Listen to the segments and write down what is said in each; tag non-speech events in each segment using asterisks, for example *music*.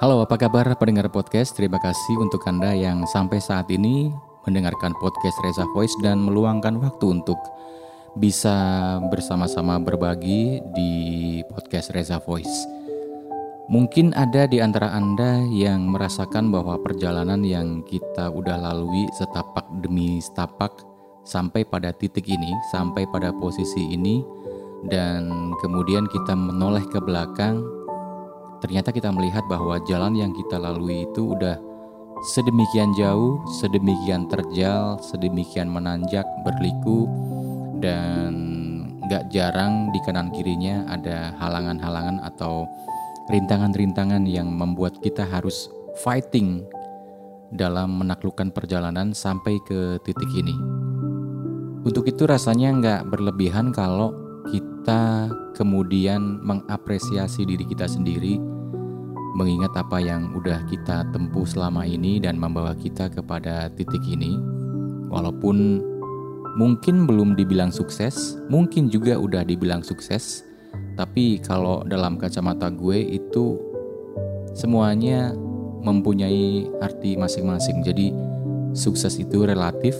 Halo, apa kabar pendengar podcast? Terima kasih untuk Anda yang sampai saat ini mendengarkan podcast Reza Voice dan meluangkan waktu untuk bisa bersama-sama berbagi di podcast Reza Voice. Mungkin ada di antara Anda yang merasakan bahwa perjalanan yang kita udah lalui setapak demi setapak sampai pada titik ini, sampai pada posisi ini, dan kemudian kita menoleh ke belakang ternyata kita melihat bahwa jalan yang kita lalui itu udah sedemikian jauh, sedemikian terjal, sedemikian menanjak, berliku, dan gak jarang di kanan kirinya ada halangan-halangan atau rintangan-rintangan yang membuat kita harus fighting dalam menaklukkan perjalanan sampai ke titik ini. Untuk itu rasanya nggak berlebihan kalau kita kemudian mengapresiasi diri kita sendiri, mengingat apa yang udah kita tempuh selama ini dan membawa kita kepada titik ini, walaupun mungkin belum dibilang sukses, mungkin juga udah dibilang sukses, tapi kalau dalam kacamata gue itu semuanya mempunyai arti masing-masing. Jadi sukses itu relatif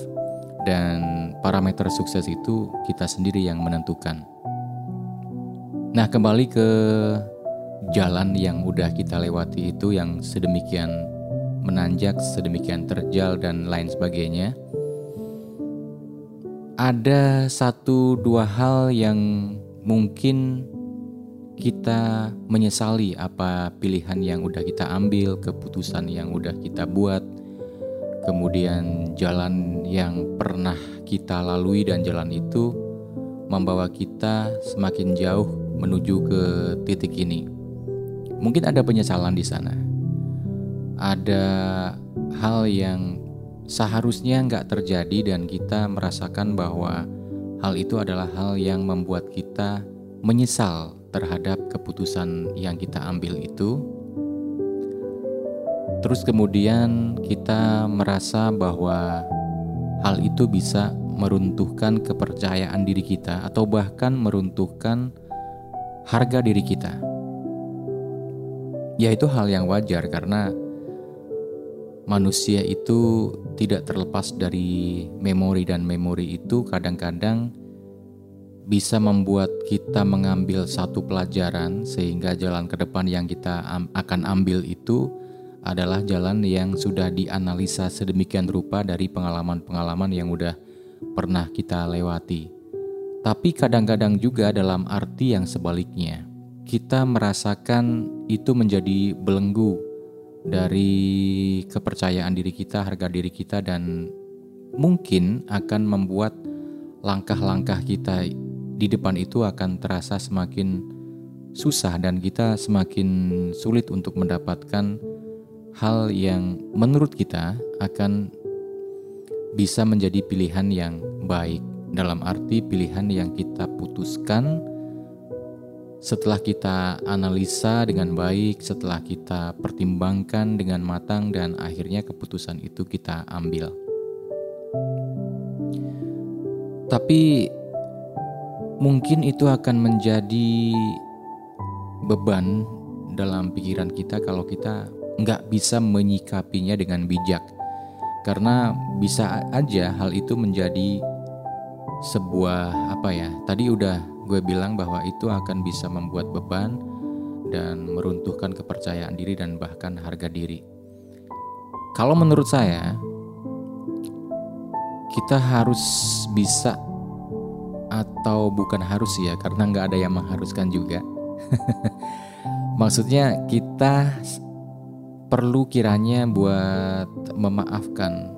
dan parameter sukses itu kita sendiri yang menentukan. Nah, kembali ke jalan yang udah kita lewati itu yang sedemikian menanjak, sedemikian terjal dan lain sebagainya. Ada satu dua hal yang mungkin kita menyesali apa pilihan yang udah kita ambil, keputusan yang udah kita buat, kemudian jalan yang pernah kita lalui dan jalan itu membawa kita semakin jauh menuju ke titik ini. Mungkin ada penyesalan di sana. Ada hal yang seharusnya nggak terjadi dan kita merasakan bahwa hal itu adalah hal yang membuat kita menyesal terhadap keputusan yang kita ambil itu. Terus kemudian kita merasa bahwa hal itu bisa meruntuhkan kepercayaan diri kita atau bahkan meruntuhkan harga diri kita. Ya itu hal yang wajar karena manusia itu tidak terlepas dari memori dan memori itu kadang-kadang bisa membuat kita mengambil satu pelajaran sehingga jalan ke depan yang kita akan ambil itu adalah jalan yang sudah dianalisa sedemikian rupa dari pengalaman-pengalaman yang udah pernah kita lewati. Tapi kadang-kadang juga dalam arti yang sebaliknya, kita merasakan itu menjadi belenggu dari kepercayaan diri kita, harga diri kita, dan mungkin akan membuat langkah-langkah kita di depan itu akan terasa semakin susah, dan kita semakin sulit untuk mendapatkan hal yang menurut kita akan bisa menjadi pilihan yang baik. Dalam arti pilihan yang kita putuskan setelah kita analisa dengan baik, setelah kita pertimbangkan dengan matang, dan akhirnya keputusan itu kita ambil. Tapi mungkin itu akan menjadi beban dalam pikiran kita kalau kita nggak bisa menyikapinya dengan bijak, karena bisa aja hal itu menjadi sebuah apa ya tadi udah gue bilang bahwa itu akan bisa membuat beban dan meruntuhkan kepercayaan diri dan bahkan harga diri. Kalau menurut saya kita harus bisa atau bukan harus ya karena nggak ada yang mengharuskan juga. *laughs* Maksudnya kita perlu kiranya buat memaafkan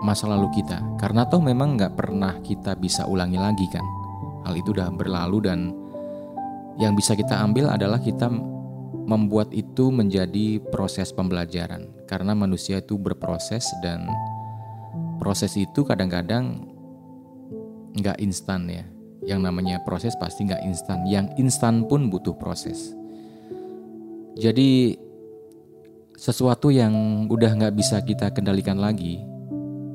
masa lalu kita. Karena toh memang nggak pernah kita bisa ulangi lagi kan hal itu udah berlalu dan yang bisa kita ambil adalah kita membuat itu menjadi proses pembelajaran. Karena manusia itu berproses dan proses itu kadang-kadang nggak instan ya. Yang namanya proses pasti nggak instan. Yang instan pun butuh proses. Jadi sesuatu yang udah nggak bisa kita kendalikan lagi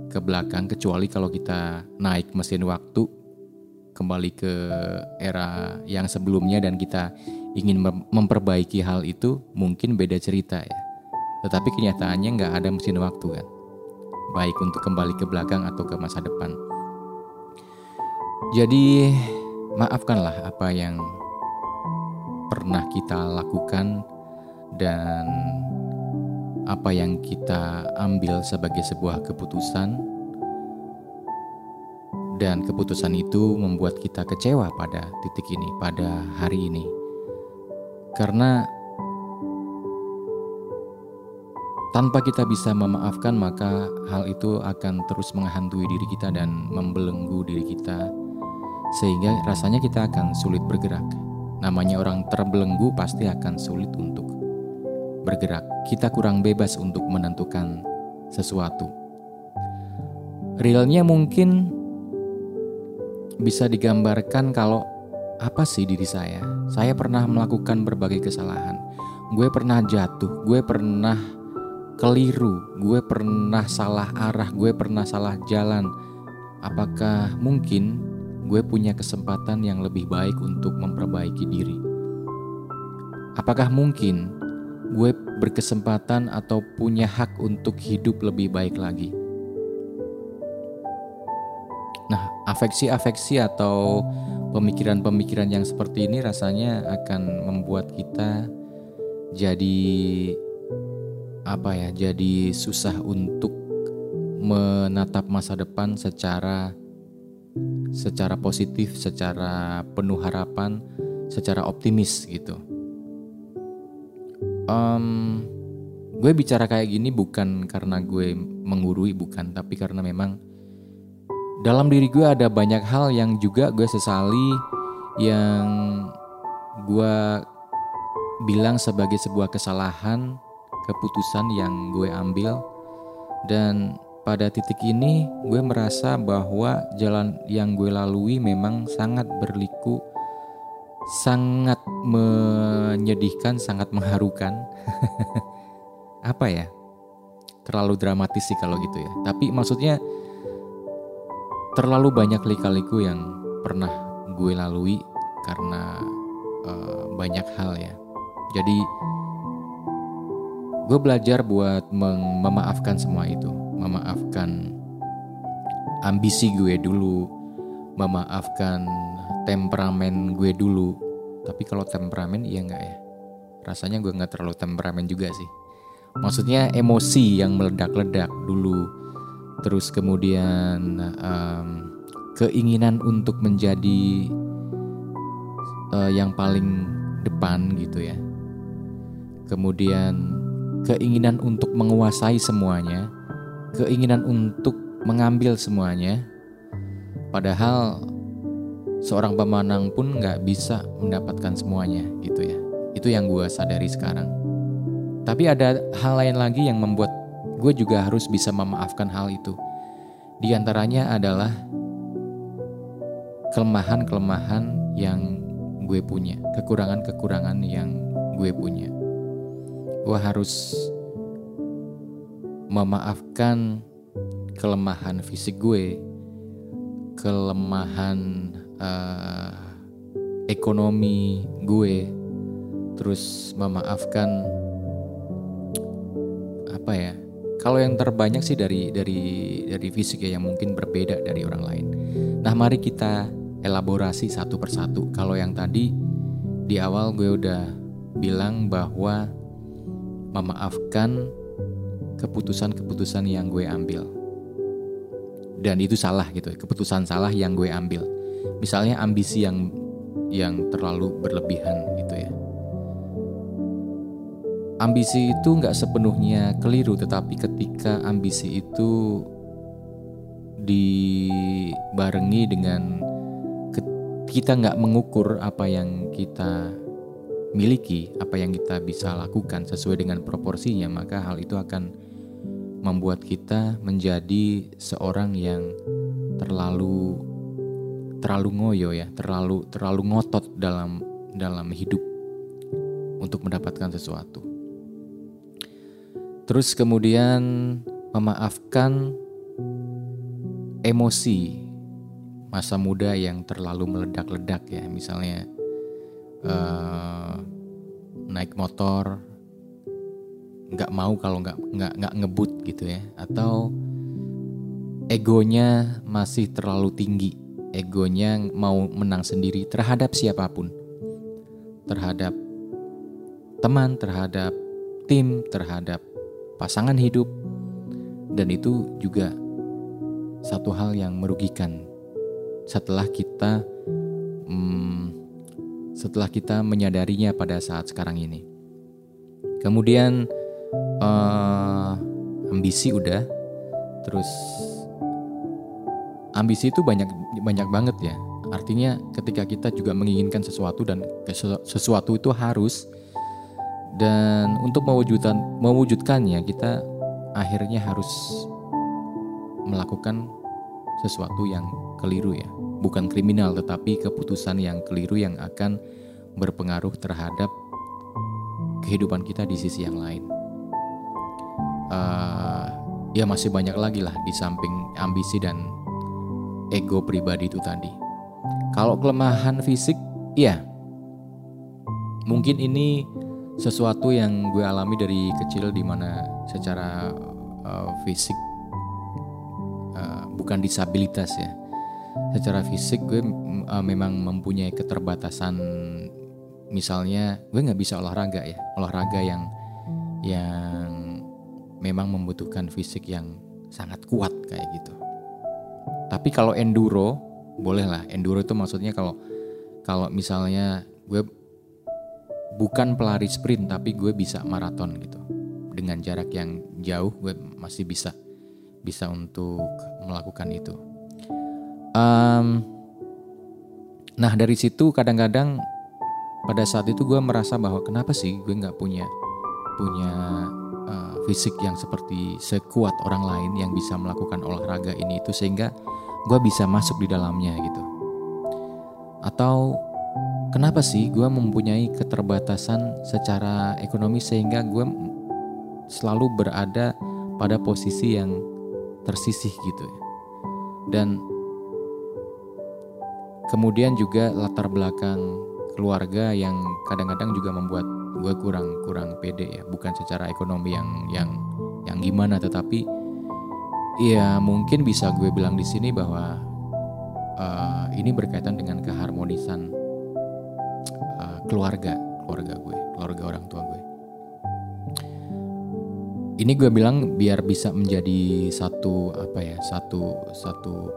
ke belakang kecuali kalau kita naik mesin waktu kembali ke era yang sebelumnya dan kita ingin memperbaiki hal itu mungkin beda cerita ya. Tetapi kenyataannya nggak ada mesin waktu kan. Baik untuk kembali ke belakang atau ke masa depan. Jadi maafkanlah apa yang pernah kita lakukan dan apa yang kita ambil sebagai sebuah keputusan dan keputusan itu membuat kita kecewa pada titik ini, pada hari ini. Karena tanpa kita bisa memaafkan, maka hal itu akan terus menghantui diri kita dan membelenggu diri kita, sehingga rasanya kita akan sulit bergerak. Namanya orang terbelenggu pasti akan sulit untuk bergerak. Kita kurang bebas untuk menentukan sesuatu. Realnya mungkin bisa digambarkan kalau apa sih diri saya? Saya pernah melakukan berbagai kesalahan. Gue pernah jatuh, gue pernah keliru, gue pernah salah arah, gue pernah salah jalan. Apakah mungkin gue punya kesempatan yang lebih baik untuk memperbaiki diri? Apakah mungkin gue berkesempatan atau punya hak untuk hidup lebih baik lagi? Nah, afeksi-afeksi atau pemikiran-pemikiran yang seperti ini rasanya akan membuat kita jadi apa ya? Jadi susah untuk menatap masa depan secara secara positif, secara penuh harapan, secara optimis gitu. Um, gue bicara kayak gini bukan karena gue mengurui, bukan, tapi karena memang dalam diri gue ada banyak hal yang juga gue sesali yang gue bilang sebagai sebuah kesalahan keputusan yang gue ambil. Dan pada titik ini gue merasa bahwa jalan yang gue lalui memang sangat berliku sangat menyedihkan sangat mengharukan. *laughs* Apa ya? Terlalu dramatis sih kalau gitu ya. Tapi maksudnya terlalu banyak lika-liku yang pernah gue lalui karena uh, banyak hal ya. Jadi gue belajar buat memaafkan semua itu, memaafkan ambisi gue dulu, memaafkan temperamen gue dulu. Tapi kalau temperamen iya nggak ya? Rasanya gue nggak terlalu temperamen juga sih. Maksudnya emosi yang meledak-ledak dulu terus kemudian um, keinginan untuk menjadi uh, yang paling depan gitu ya. Kemudian keinginan untuk menguasai semuanya keinginan untuk mengambil semuanya. Padahal seorang pemenang pun nggak bisa mendapatkan semuanya gitu ya. Itu yang gue sadari sekarang. Tapi ada hal lain lagi yang membuat gue juga harus bisa memaafkan hal itu. Di antaranya adalah kelemahan-kelemahan yang gue punya, kekurangan-kekurangan yang gue punya. Gue harus memaafkan kelemahan fisik gue, kelemahan uh, ekonomi gue, terus memaafkan apa ya kalau yang terbanyak sih dari dari dari fisik ya yang mungkin berbeda dari orang lain. Nah, mari kita elaborasi satu persatu. Kalau yang tadi di awal gue udah bilang bahwa memaafkan keputusan-keputusan yang gue ambil. Dan itu salah gitu, keputusan salah yang gue ambil. Misalnya ambisi yang yang terlalu berlebihan gitu ya ambisi itu nggak sepenuhnya keliru, tetapi ketika ambisi itu dibarengi dengan kita nggak mengukur apa yang kita miliki, apa yang kita bisa lakukan sesuai dengan proporsinya, maka hal itu akan membuat kita menjadi seorang yang terlalu terlalu ngoyo ya, terlalu terlalu ngotot dalam dalam hidup untuk mendapatkan sesuatu. Terus kemudian memaafkan emosi masa muda yang terlalu meledak-ledak ya, misalnya uh, naik motor nggak mau kalau nggak nggak nggak ngebut gitu ya. Atau egonya masih terlalu tinggi. Egonya mau menang sendiri terhadap siapa pun. Terhadap teman terhadap tim terhadap pasangan hidup. Dan itu juga satu hal yang merugikan. Setelah kita hmm, setelah kita menyadarinya pada saat sekarang ini. Kemudian uh, ambisi udah. Terus ambisi itu banyak banyak banget ya. Artinya ketika kita juga menginginkan sesuatu dan sesuatu itu harus dan untuk mewujudkan mewujudkannya kita akhirnya harus melakukan sesuatu yang keliru ya bukan kriminal tetapi keputusan yang keliru yang akan berpengaruh terhadap kehidupan kita di sisi yang lain uh, ya masih banyak lagi lah di samping ambisi dan ego pribadi itu tadi. Kalau kelemahan fisik, ya mungkin ini sesuatu yang gue alami dari kecil di mana secara uh, fisik uh, bukan disabilitas ya. Secara fisik gue uh, memang mempunyai keterbatasan misalnya gue nggak bisa olahraga ya olahraga yang yang memang membutuhkan fisik yang sangat kuat kayak gitu tapi kalau enduro, bolehlah. Enduro itu maksudnya kalau kalau misalnya gue bukan pelari sprint tapi gue bisa maraton gitu. Dengan jarak yang jauh gue masih bisa bisa untuk melakukan itu. Um, nah dari situ kadang-kadang pada saat itu gue merasa bahwa kenapa sih gue nggak punya punya uh, fisik yang seperti sekuat orang lain yang bisa melakukan olahraga ini itu sehingga gue bisa masuk di dalamnya gitu. Atau kenapa sih gue mempunyai keterbatasan secara ekonomi sehingga gue selalu berada pada posisi yang tersisih gitu ya. Dan kemudian juga latar belakang keluarga yang kadang-kadang juga membuat gue kurang kurang pede ya bukan secara ekonomi yang yang yang gimana tetapi Iya, mungkin bisa gue bilang di sini bahwa uh, ini berkaitan dengan keharmonisan keluarga, keluarga gue, keluarga orang tua gue. Ini gue bilang biar bisa menjadi satu apa ya, satu satu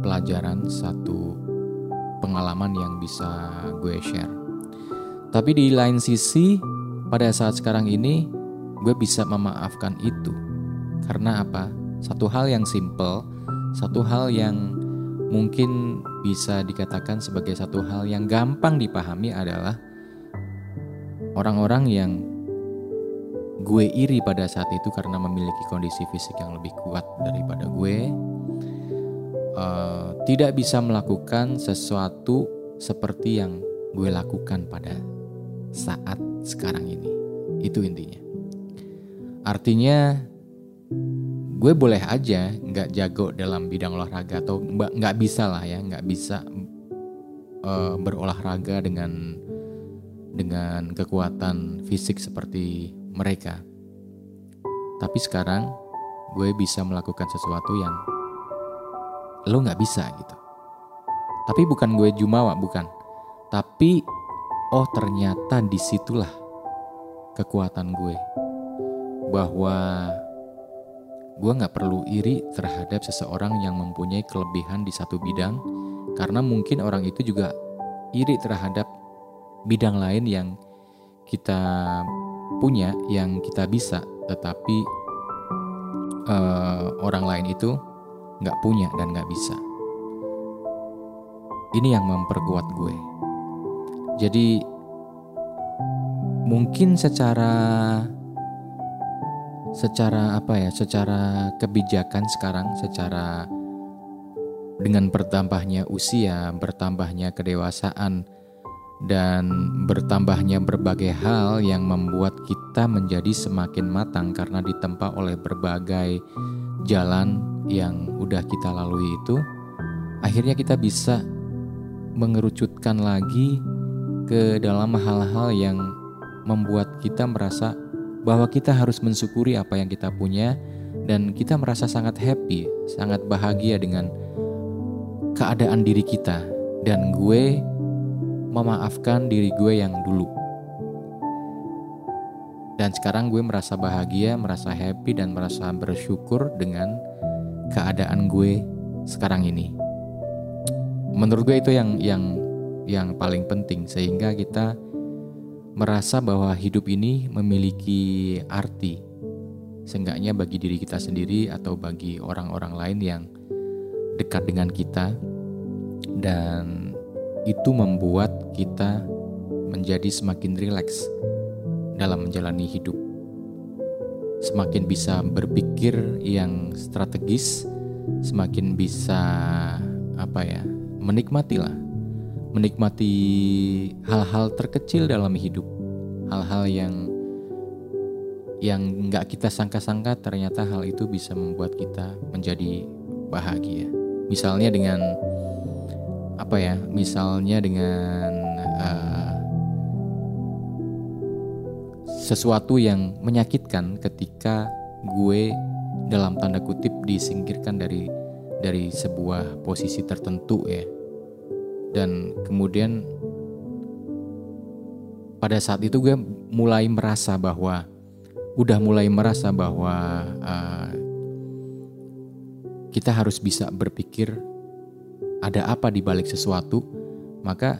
pelajaran, satu pengalaman yang bisa gue share. Tapi di lain sisi, pada saat sekarang ini gue bisa memaafkan itu. Karena apa? Satu hal yang simple, satu hal yang mungkin bisa dikatakan sebagai satu hal yang gampang dipahami adalah orang-orang yang gue iri pada saat itu karena memiliki kondisi fisik yang lebih kuat daripada gue uh, tidak bisa melakukan sesuatu seperti yang gue lakukan pada saat sekarang ini. Itu intinya. Artinya gue boleh aja nggak jago dalam bidang olahraga atau nggak bisa lah ya nggak bisa uh, berolahraga dengan dengan kekuatan fisik seperti mereka. Tapi sekarang gue bisa melakukan sesuatu yang lo nggak bisa gitu. Tapi bukan gue jumawa bukan. Tapi oh ternyata di situlah kekuatan gue. Bahwa gue nggak perlu iri terhadap seseorang yang mempunyai kelebihan di satu bidang karena mungkin orang itu juga iri terhadap bidang lain yang kita punya yang kita bisa. Tetapi uh, orang lain itu nggak punya dan nggak bisa. Ini yang memperkuat gue. Jadi mungkin secara secara apa ya secara kebijakan sekarang secara dengan bertambahnya usia bertambahnya kedewasaan dan bertambahnya berbagai hal yang membuat kita menjadi semakin matang karena ditempa oleh berbagai jalan yang udah kita lalui itu akhirnya kita bisa mengerucutkan lagi ke dalam hal-hal yang membuat kita merasa bahwa kita harus mensyukuri apa yang kita punya dan kita merasa sangat happy, sangat bahagia dengan keadaan diri kita dan gue memaafkan diri gue yang dulu. Dan sekarang gue merasa bahagia, merasa happy dan merasa bersyukur dengan keadaan gue sekarang ini. Menurut gue itu yang yang yang paling penting sehingga kita merasa bahwa hidup ini memiliki arti. Seenggaknya bagi diri kita sendiri atau bagi orang-orang lain yang dekat dengan kita dan itu membuat kita menjadi semakin rileks dalam menjalani hidup. Semakin bisa berpikir yang strategis, semakin bisa apa ya, menikmatilah menikmati hal-hal terkecil dalam hidup, hal-hal yang yang nggak kita sangka-sangka ternyata hal itu bisa membuat kita menjadi bahagia. Misalnya dengan apa ya? Misalnya dengan uh, sesuatu yang menyakitkan ketika gue dalam tanda kutip disingkirkan dari dari sebuah posisi tertentu ya dan kemudian pada saat itu gue mulai merasa bahwa udah mulai merasa bahwa uh, kita harus bisa berpikir ada apa di balik sesuatu maka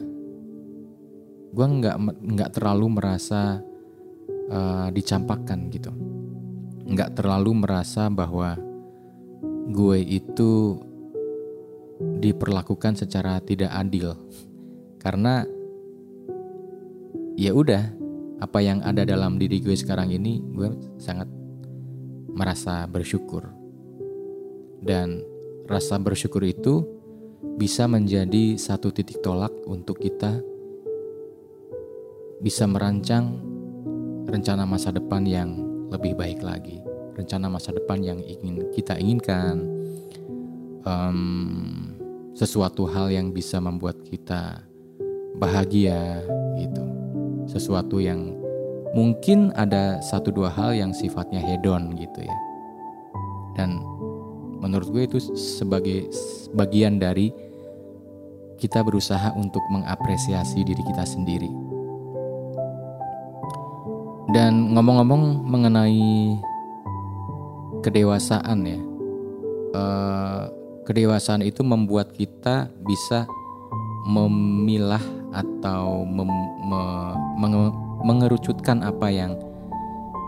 gue nggak nggak terlalu merasa uh, dicampakkan gitu. Nggak terlalu merasa bahwa gue itu diperlakukan secara tidak adil. Karena ya udah apa yang ada dalam diri gue sekarang ini gue sangat merasa bersyukur. Dan rasa bersyukur itu bisa menjadi satu titik tolak untuk kita bisa merancang rencana masa depan yang lebih baik lagi. Rencana masa depan yang ingin kita inginkan um, sesuatu hal yang bisa membuat kita bahagia gitu. Sesuatu yang mungkin ada satu dua hal yang sifatnya hedon gitu ya. Dan menurut gue itu sebagai bagian dari kita berusaha untuk mengapresiasi diri kita sendiri. Dan ngomong-ngomong mengenai kedewasaan ya, uh, kedewasaan itu membuat kita bisa memilah atau mem, me, menge, mengerucutkan apa yang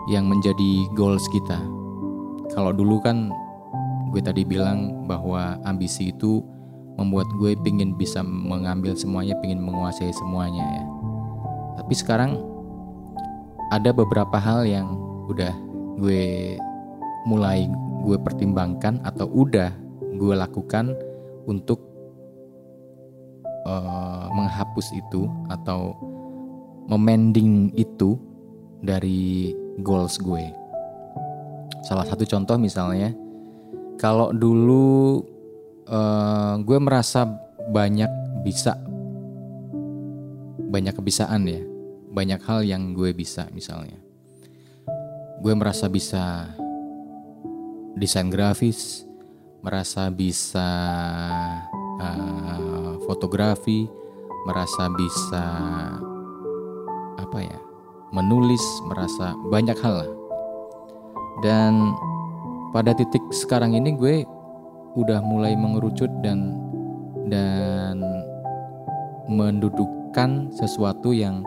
yang menjadi goals kita. Kalau dulu kan gue tadi bilang bahwa ambisi itu membuat gue pingin bisa mengambil semuanya, pingin menguasai semuanya ya. Tapi sekarang ada beberapa hal yang udah gue mulai gue pertimbangkan atau udah gue lakukan untuk uh, menghapus itu atau memending itu dari goals gue. Salah satu contoh misalnya, kalau dulu uh, gue merasa banyak bisa, banyak kebisaan ya, banyak hal yang gue bisa misalnya. Gue merasa bisa desain grafis, merasa bisa uh, fotografi, merasa bisa apa ya, menulis, merasa banyak hal lah. Dan pada titik sekarang ini gue udah mulai mengerucut dan dan mendudukkan sesuatu yang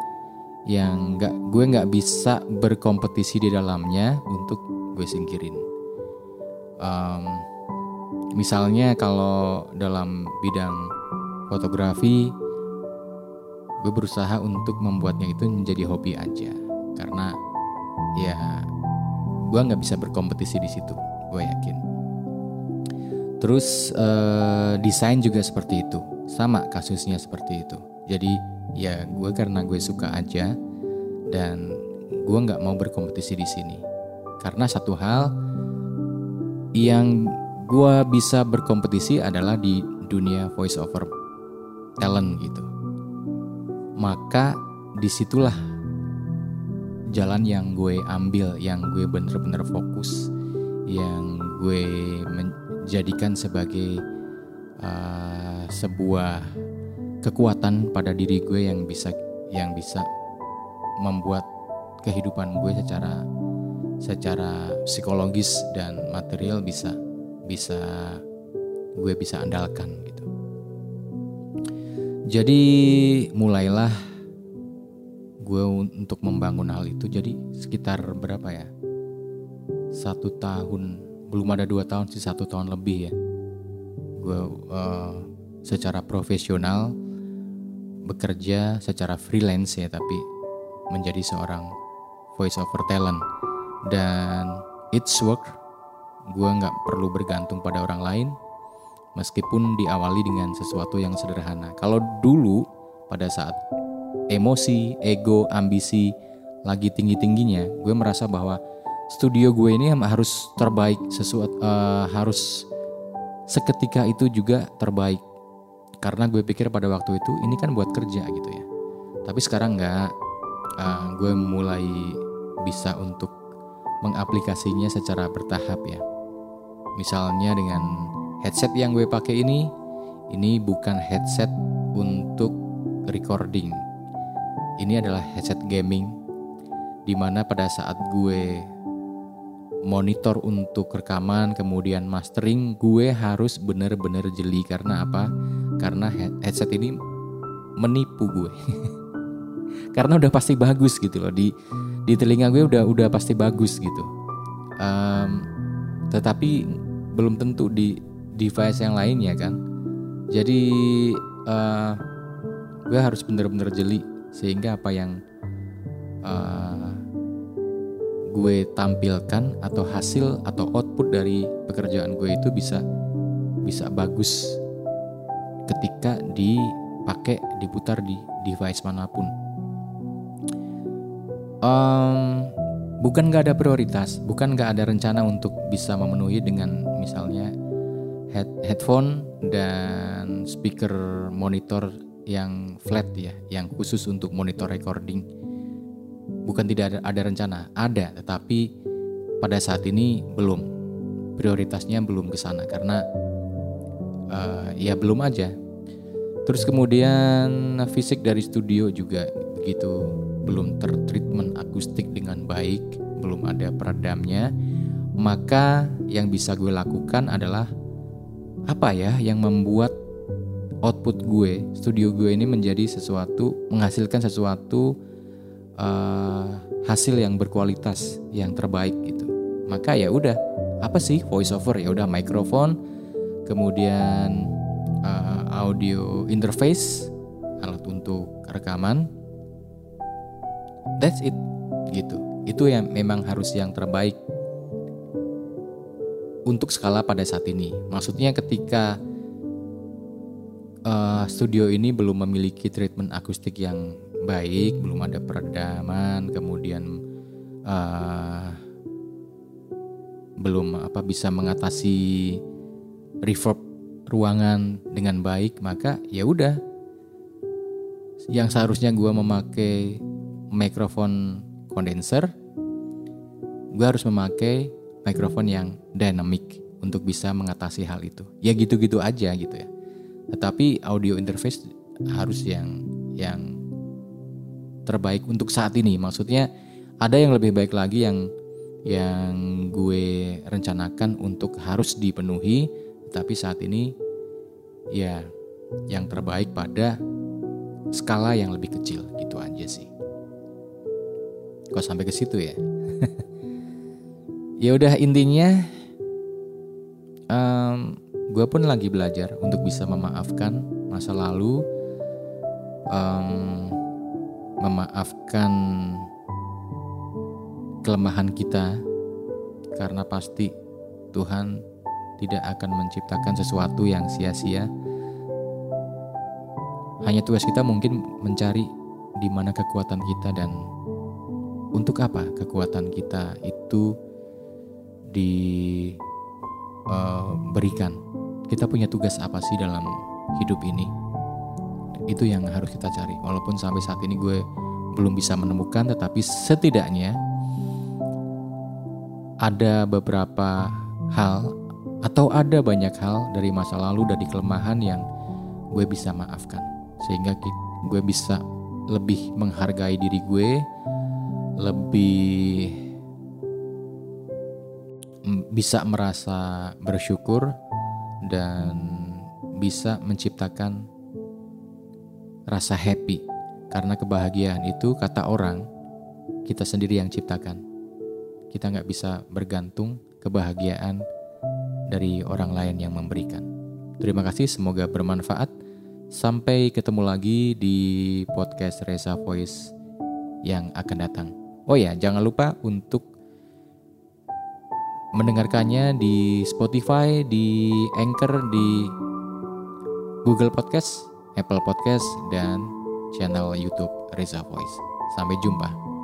yang nggak gue nggak bisa berkompetisi di dalamnya untuk gue singkirin. Um, Misalnya kalau dalam bidang fotografi, gue berusaha untuk membuatnya itu menjadi hobi aja, karena ya gue nggak bisa berkompetisi di situ, gue yakin. Terus eh, desain juga seperti itu, sama kasusnya seperti itu. Jadi ya gue karena gue suka aja dan gue nggak mau berkompetisi di sini, karena satu hal yang gue bisa berkompetisi adalah di dunia voice over talent gitu. Maka di situlah jalan yang gue ambil, yang gue bener-bener fokus, yang gue menjadikan sebagai uh, sebuah kekuatan pada diri gue yang bisa yang bisa membuat kehidupan gue secara secara psikologis dan material bisa bisa gue bisa andalkan gitu. Jadi mulailah gue untuk membangun hal itu. Jadi sekitar berapa ya? Satu tahun belum ada dua tahun sih satu tahun lebih ya. Gue uh, secara profesional bekerja secara freelance ya tapi menjadi seorang voice over talent. Dan it's work gue nggak perlu bergantung pada orang lain meskipun diawali dengan sesuatu yang sederhana kalau dulu pada saat emosi, ego, ambisi lagi tinggi-tingginya, gue merasa bahwa studio gue ini harus terbaik sesuatu uh, harus seketika itu juga terbaik. Karena gue pikir pada waktu itu ini kan buat kerja gitu ya. Tapi sekarang nggak, uh, gue mulai bisa untuk mengaplikasinya secara bertahap ya. Misalnya dengan headset yang gue pakai ini, ini bukan headset untuk recording. Ini adalah headset gaming di mana pada saat gue monitor untuk rekaman kemudian mastering gue harus bener-bener jeli. Karena apa? Karena headset ini menipu gue. *laughs* Karena udah pasti bagus gitu loh di di telinga gue udah udah pasti bagus gitu. Um, tetapi belum tentu di device yang lainnya kan? Jadi uh, gue harus bener-bener jeli sehingga apa yang uh, gue tampilkan atau hasil atau output dari pekerjaan gue itu bisa bisa bagus ketika dipakai diputar di device mana pun. Um, bukan gak ada prioritas bukan gak ada rencana untuk bisa memenuhi dengan misalnya head, headphone dan speaker monitor yang flat ya, yang khusus untuk monitor recording. Bukan tidak ada, ada rencana, ada, tetapi pada saat ini belum. Prioritasnya belum ke sana karena uh, ya belum aja. Terus kemudian fisik dari studio juga begitu belum tertreatment akustik dengan baik, belum ada peredamnya. Maka yang bisa gue lakukan adalah apa ya yang membuat output gue, studio gue ini menjadi sesuatu menghasilkan sesuatu uh, hasil yang berkualitas, yang terbaik gitu. Maka ya udah, apa sih voice over? Ya udah mikrofon, kemudian uh, audio interface, alat untuk rekaman. That's it gitu. Itu yang memang harus yang terbaik untuk skala pada saat ini. Maksudnya ketika uh, studio ini belum memiliki treatment akustik yang baik, belum ada peredaman, kemudian uh, belum apa bisa mengatasi reverb ruangan dengan baik, maka ya udah. Yang seharusnya gue memakai mikrofon kondenser, gue harus memakai mikrofon yang dynamic untuk bisa mengatasi hal itu. Ya gitu-gitu aja gitu ya. Tetapi audio interface harus yang yang terbaik untuk saat ini. Maksudnya ada yang lebih baik lagi yang yang gue rencanakan untuk harus dipenuhi, tapi saat ini ya yang terbaik pada skala yang lebih kecil. Kok sampai ke situ ya? *laughs* ya udah intinya um, gue pun lagi belajar untuk bisa memaafkan masa lalu, um, memaafkan kelemahan kita, karena pasti Tuhan tidak akan menciptakan sesuatu yang sia-sia. Hanya tugas kita mungkin mencari di mana kekuatan kita dan untuk apa kekuatan kita itu diberikan. Eh, uh, kita punya tugas apa sih dalam hidup ini? Itu yang harus kita cari. Walaupun sampai saat ini gue belum bisa menemukan, tetapi setidaknya ada beberapa hal atau ada banyak hal dari masa lalu dari kelemahan yang gue bisa maafkan. Sehingga gue bisa lebih menghargai diri gue lebih bisa merasa bersyukur dan bisa menciptakan rasa happy karena kebahagiaan itu kata orang kita sendiri yang ciptakan kita nggak bisa bergantung kebahagiaan dari orang lain yang memberikan. Terima kasih, semoga bermanfaat. Sampai ketemu lagi di podcast Reza Voice yang akan datang. Oh ya, jangan lupa untuk mendengarkannya di Spotify, di Anchor, di Google Podcast, Apple Podcast, dan channel YouTube Reza Voice. Sampai jumpa.